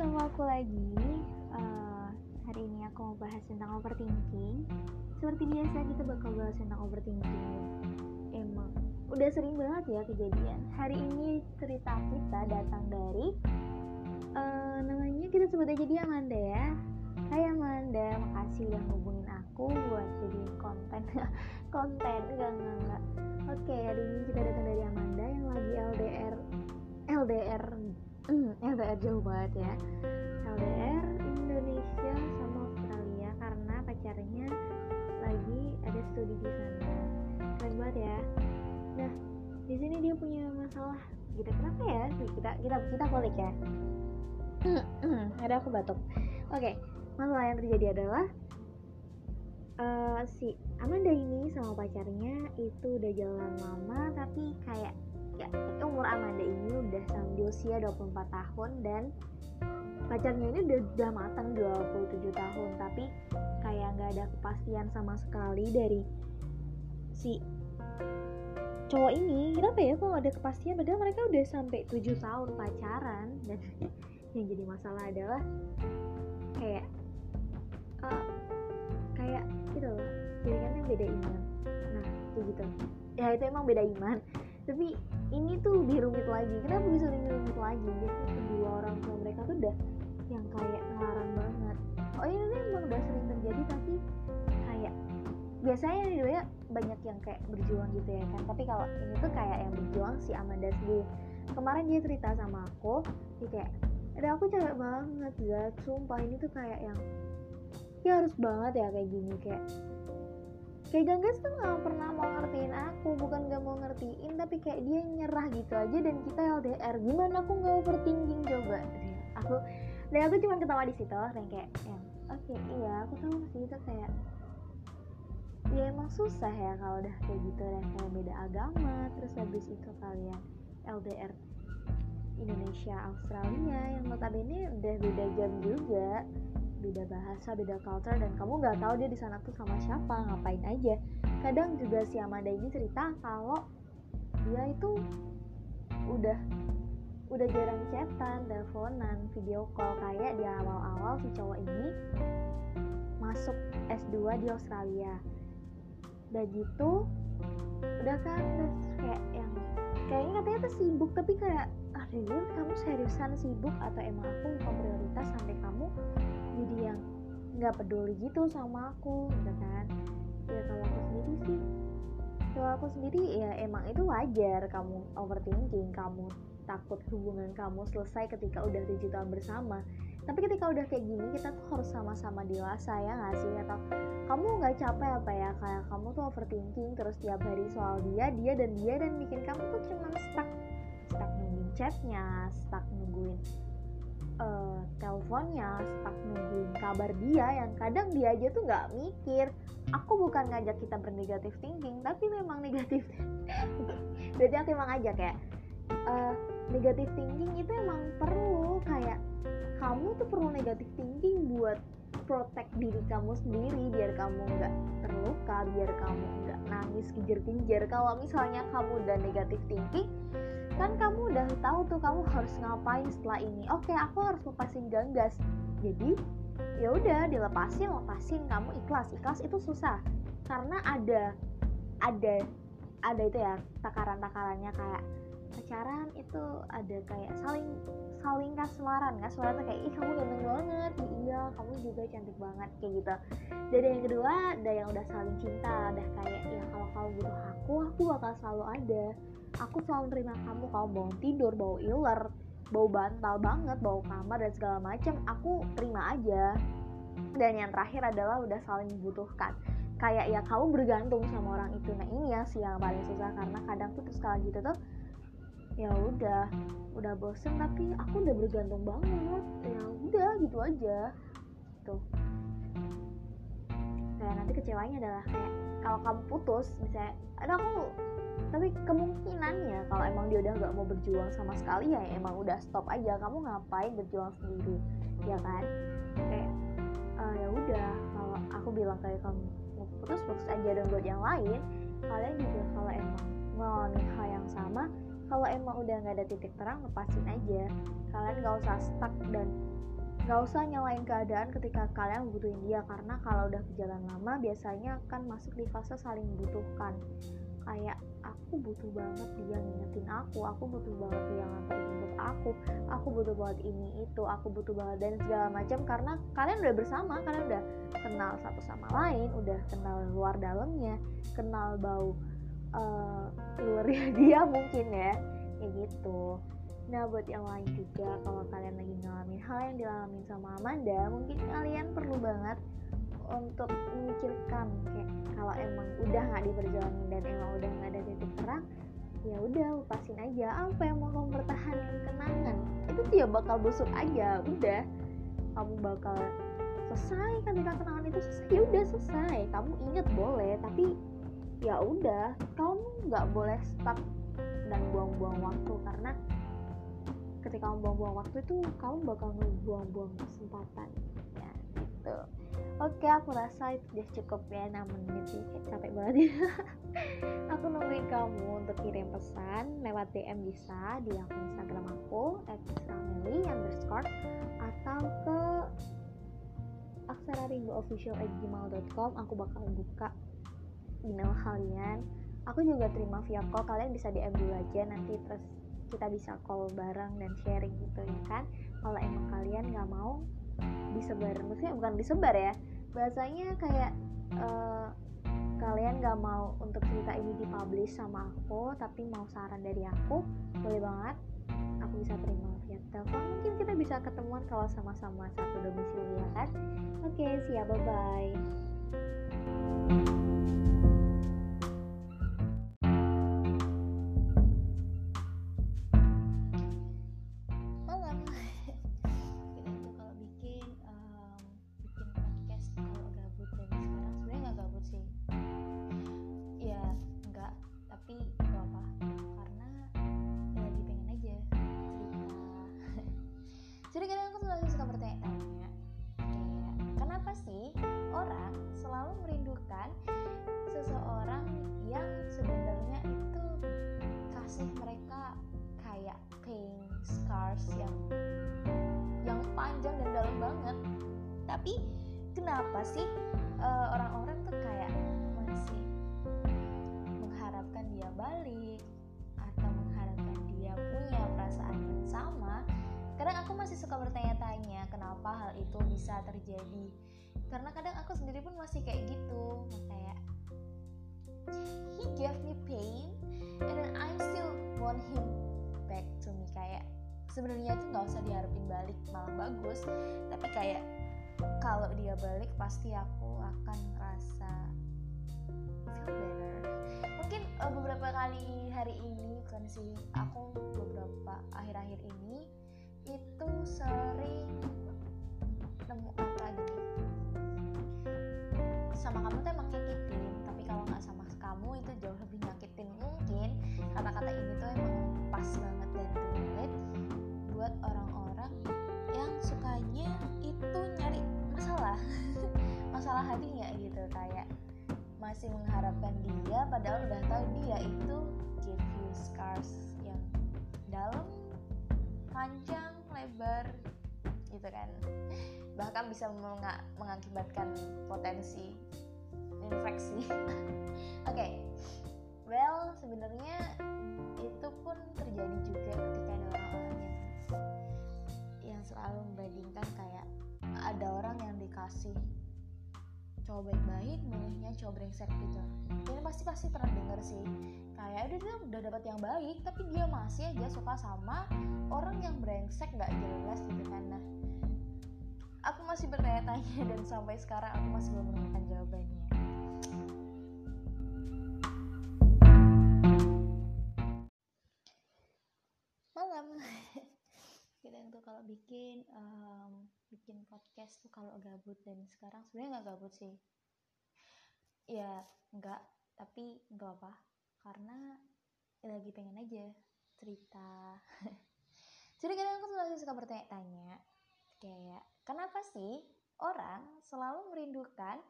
sama aku lagi. Uh, hari ini aku mau bahas tentang overthinking. Seperti biasa kita bakal bahas tentang overthinking. Emang udah sering banget ya kejadian. Hari ini cerita kita datang dari uh, namanya kita sebut aja dia Amanda ya. Hai Amanda, makasih udah hubungin aku buat jadi konten konten enggak enggak enggak. Oke, hari ini kita datang dari Amanda yang lagi LDR LDR hmm, LDR jauh banget ya. LDR Indonesia sama Australia karena pacarnya lagi ada studi di sana. Keren banget ya. Nah di sini dia punya masalah gitu. Kenapa ya? Kita kita kita balik ya. Ada aku batuk. Oke masalah yang terjadi adalah uh, si Amanda ini sama pacarnya itu udah jalan lama tapi kayak ya umur Amanda ini udah di usia 24 tahun dan pacarnya ini udah, udah matang 27 tahun. Tapi kayak nggak ada kepastian sama sekali dari si cowok ini. Kenapa ya kok ada kepastian? Padahal mereka udah sampai 7 tahun pacaran. Dan yang jadi masalah adalah kayak uh, kayak gitu loh. Jadi kan yang beda iman. Nah kayak gitu. Ya itu emang beda iman. Tapi ini tuh lebih rumit lagi. Kenapa bisa lebih rumit lagi? Biasanya kedua orang tua mereka tuh udah yang kayak ngelarang banget. Oh ini emang udah sering terjadi tapi kayak biasanya di ya banyak yang kayak berjuang gitu ya kan. Tapi kalau ini tuh kayak yang berjuang si Amanda sendiri. Kemarin dia cerita sama aku dia kayak ada aku capek banget ya sumpah ini tuh kayak yang ya harus banget ya kayak gini kayak kayak Ganggas tuh gak pernah mau ngertiin aku bukan gak mau ngertiin tapi kayak dia nyerah gitu aja dan kita LDR gimana aku gak overthinking coba? Aku dan aku cuma ketawa di situ dan kayak yang oke okay, iya aku tahu sih itu kayak ya emang susah ya kalau udah kayak gitu dan kayak beda agama terus habis itu kalian LDR Indonesia Australia yang notabene udah beda jam juga beda bahasa beda culture dan kamu nggak tahu dia di sana tuh sama siapa ngapain aja kadang juga si Amanda ini cerita kalau dia itu udah udah jarang chatan, teleponan, video call kayak di awal-awal si cowok ini masuk S2 di Australia. Dan gitu udah kan terus kayak yang kayaknya katanya tuh sibuk tapi kayak aduh kamu seriusan sibuk atau emang aku bukan prioritas sampai kamu jadi yang nggak peduli gitu sama aku gitu kan. Ya kalau aku sendiri sih kalau aku sendiri ya emang itu wajar kamu overthinking kamu takut hubungan kamu selesai ketika udah tujuh tahun bersama. Tapi ketika udah kayak gini kita tuh harus sama-sama dewasa ya nggak sih? Atau kamu nggak capek apa ya? Kayak kamu tuh overthinking terus tiap hari soal dia dia dan dia dan bikin kamu tuh cuma stuck stuck nungguin chatnya stuck nungguin uh, teleponnya stuck nungguin kabar dia yang kadang dia aja tuh nggak mikir. Aku bukan ngajak kita bernegatif thinking tapi memang negatif. Berarti aku emang ngajak ya? Uh, negatif thinking itu emang perlu. Kayak kamu tuh perlu negatif thinking buat protect diri kamu sendiri biar kamu nggak terluka biar kamu nggak nangis kejar-kejar kalau misalnya kamu udah negatif thinking kan kamu udah tahu tuh kamu harus ngapain setelah ini. Oke aku harus lepasin ganggas jadi ya udah dilepasin lepasin. Kamu ikhlas ikhlas itu susah. Karena ada ada ada itu ya takaran-takarannya kayak pacaran itu ada kayak saling saling kasmaran kasmaran tuh kayak ih kamu ganteng banget. Iya kamu juga cantik banget kayak gitu. Dan yang kedua ada yang udah saling cinta udah kayak ya kalau kamu butuh aku aku bakal selalu ada aku selalu nerima kamu kamu bangun tidur bau iler bau bantal banget bau kamar dan segala macam aku terima aja. Dan yang terakhir adalah udah saling membutuhkan. Kayak ya kamu bergantung sama orang itu. Nah ini ya sih yang paling susah karena kadang tuh sekali gitu tuh ya udah udah bosen. Tapi aku udah bergantung banget. Ya udah gitu aja. Tuh kayak nanti kecewanya adalah kayak kalau kamu putus misalnya ada aku tapi kemungkinannya kalau emang dia udah gak mau berjuang sama sekali ya emang udah stop aja. Kamu ngapain berjuang sendiri? Ya kan? Kayak uh, ya udah kalau aku bilang kayak kamu putus putus aja dan buat yang lain kalian juga kalau emang ngalamin hal yang sama kalau emang udah nggak ada titik terang lepasin aja. Kalian gak usah stuck dan nggak usah nyalain keadaan ketika kalian membutuhin dia karena kalau udah berjalan lama biasanya kan masuk di fase saling membutuhkan. Kayak aku butuh banget dia ngingetin aku aku butuh banget dia nganterin untuk aku aku butuh banget ini itu aku butuh banget dan segala macam karena kalian udah bersama kalian udah kenal satu sama lain udah kenal luar dalamnya kenal bau uh, luarnya dia mungkin ya kayak gitu. Nah buat yang lain juga kalau kalian lagi ngalamin hal yang dialami sama Amanda mungkin kalian perlu banget untuk memikirkan kayak kalau emang udah nggak diperjuangin dan emang udah nggak ada titik terang ya udah lepasin aja. Apa yang mau kamu pertahanin kenangan. Itu dia bakal busuk aja. Udah. Kamu bakal selesai ketika kenangan itu selesai. Ya udah selesai. Kamu inget boleh tapi ya udah. Kamu nggak boleh stuck dan buang-buang waktu karena ketika kamu buang-buang waktu itu kamu bakal ngebuang-buang kesempatan. Ya gitu oke aku rasa itu udah cukup ya 6 menit sih. Kayak capek banget. Ya aku nungguin kamu untuk kirim pesan lewat DM bisa di akun Instagram aku @rameli underscore atau ke aksara aku bakal buka email kalian. Aku juga terima via call. Kalian bisa DM dulu aja nanti terus kita bisa call bareng dan sharing gitu ya kan? Kalau emang kalian nggak mau disebar. Maksudnya bukan disebar ya. Bahasanya kayak uh, kalian gak mau untuk cerita ini dipublish sama aku tapi mau saran dari aku boleh banget. Aku bisa terima via telepon. Mungkin kita bisa ketemuan kalau sama-sama satu domisili ya kan? Oke siap bye bye orang selalu merindukan seseorang yang sebenarnya itu kasih mereka kayak pain scars yang yang panjang dan dalam banget. Tapi kenapa sih uh, orang-orang tuh kayak masih mengharapkan dia balik atau mengharapkan dia punya perasaan yang sama? Kadang aku masih suka bertanya-tanya kenapa hal itu bisa terjadi karena kadang aku sendiri pun masih kayak gitu kayak he gave me pain and then I still want him back to me. Kayak sebenarnya itu nggak usah diharapin balik malah bagus. Tapi kayak kalau dia balik pasti aku akan ngerasa feel better. Mungkin uh, beberapa kali hari ini bukan sih aku beberapa akhir-akhir ini itu sering nemu apa gitu sama kamu tuh emang nyakitin. Tapi kalau nggak sama kamu itu jauh lebih nyakitin. Mungkin kata-kata ini tuh emang pas banget dan relate buat orang-orang yang sukanya itu nyari masalah. Masalah hatinya gitu? Kayak masih mengharapkan dia padahal udah tahu dia itu give you scars yang dalam panjang lebar gitu kan. Bahkan bisa meng mengakibatkan potensi infeksi oke. Okay. well sebenarnya itu pun terjadi juga ketika ada orang-orang yang yang selalu membandingkan kayak ada orang yang dikasih cowok baik-baik milihnya cowok brengsek gitu. Ini pasti pasti pernah denger sih. Kayak udah dia udah dapat yang baik tapi dia masih aja suka sama orang yang brengsek nggak jelas gitu kan. Nah aku masih bertanya-tanya dan sampai sekarang aku masih belum menemukan jawabannya tuh kalau bikin um, bikin podcast tuh kalau gabut. Dan sekarang sebenarnya nggak gabut sih. Ya nggak. Tapi nggak apa karena lagi pengen aja cerita. Jadi kadang aku selalu suka bertanya-tanya. Kayak kenapa sih orang selalu merindukan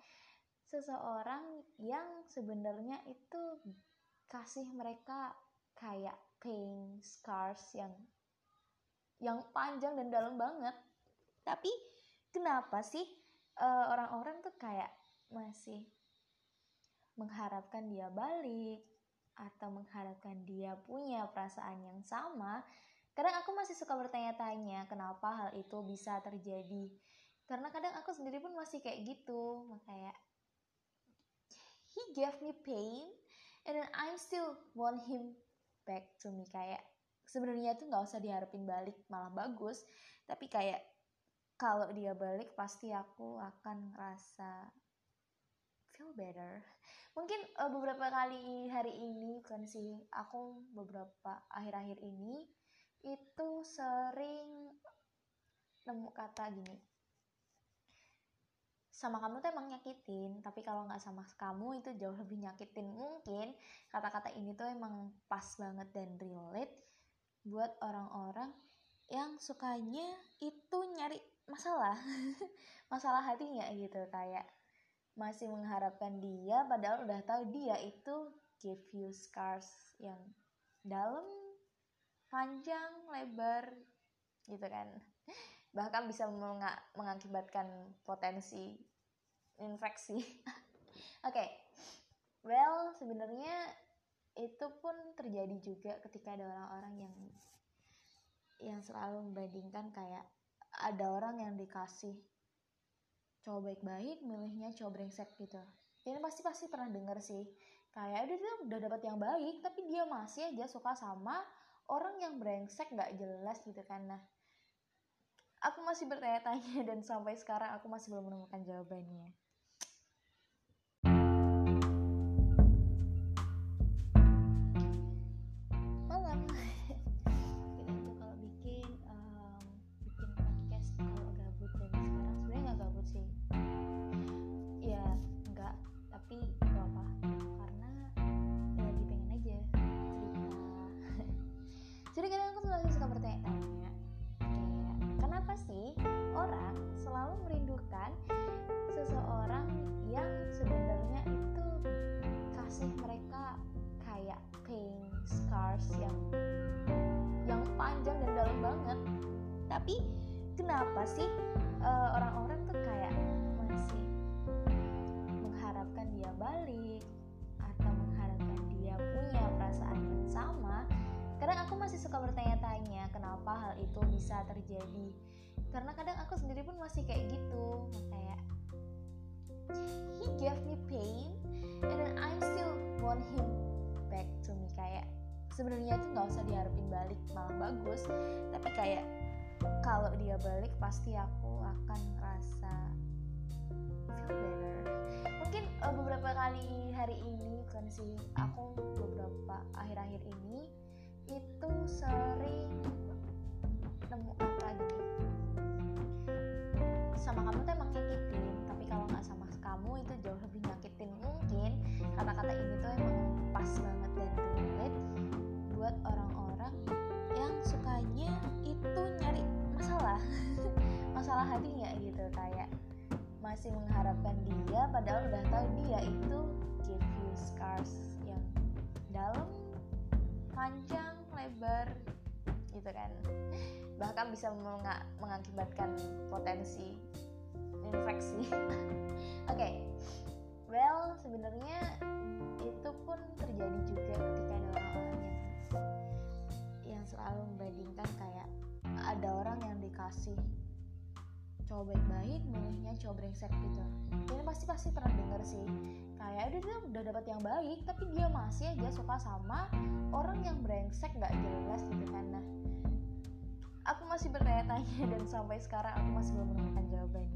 seseorang yang sebenarnya itu kasih mereka kayak pain scars yang yang panjang dan dalam banget. Tapi kenapa sih uh, orang-orang tuh kayak masih mengharapkan dia balik atau mengharapkan dia punya perasaan yang sama? Kadang aku masih suka bertanya-tanya kenapa hal itu bisa terjadi. Karena kadang aku sendiri pun masih kayak gitu. Kayak he gave me pain and then I still want him back to me. Kayak sebenarnya tuh nggak usah diharapin balik malah bagus. Tapi kayak kalau dia balik pasti aku akan rasa feel better. Mungkin uh, beberapa kali hari ini kan sih aku beberapa akhir-akhir ini itu sering nemu kata gini. Sama kamu tuh emang nyakitin tapi kalau nggak sama kamu itu jauh lebih nyakitin. Mungkin kata-kata ini tuh emang pas banget dan relate buat orang-orang yang sukanya itu nyari masalah masalah hatinya gitu kayak masih mengharapkan dia padahal udah tahu dia itu give you scars yang dalam panjang lebar gitu kan bahkan bisa mengakibatkan potensi infeksi oke okay. well sebenarnya itu pun terjadi juga ketika ada orang-orang yang yang selalu membandingkan kayak ada orang yang dikasih cowok baik-baik milihnya cowok brengsek gitu. Ini pasti pasti pernah denger sih kayak dia tuh udah dapat yang baik tapi dia masih aja suka sama orang yang brengsek nggak jelas gitu kan. Nah aku masih bertanya-tanya dan sampai sekarang aku masih belum menemukan jawabannya tapi kenapa sih uh, orang-orang tuh kayak masih mengharapkan dia balik atau mengharapkan dia punya perasaan yang sama? Kadang aku masih suka bertanya-tanya kenapa hal itu bisa terjadi. Karena kadang aku sendiri pun masih kayak gitu kayak he gave me pain and then I still want him back to me. Kayak sebenarnya itu nggak usah diharapin balik malah bagus. Tapi kayak kalau dia balik pasti aku akan rasa feel better. Mungkin uh, beberapa kali hari ini kan sih aku beberapa akhir-akhir ini itu sering nemu kata gini sama kamu tuh emang nyakitin tapi kalau nggak sama kamu itu jauh lebih nyakitin. Mungkin kata-kata ini tuh emang pas banget dan relate buat orang-orang yang sukanya masalah hatinya gitu kayak masih mengharapkan dia padahal udah tahu dia itu give you scars yang dalam panjang lebar gitu kan bahkan bisa meng mengakibatkan potensi infeksi oke okay. well sebenarnya itu pun terjadi juga ketika ada cowok baik-baik milihnya cowok brengsek gitu. Ini pasti pasti pernah denger sih kayak udah dia udah dapat yang baik tapi dia masih aja suka sama orang yang brengsek nggak jelas gitu kan. Nah aku masih bertanya-tanya dan sampai sekarang aku masih belum menemukan jawabannya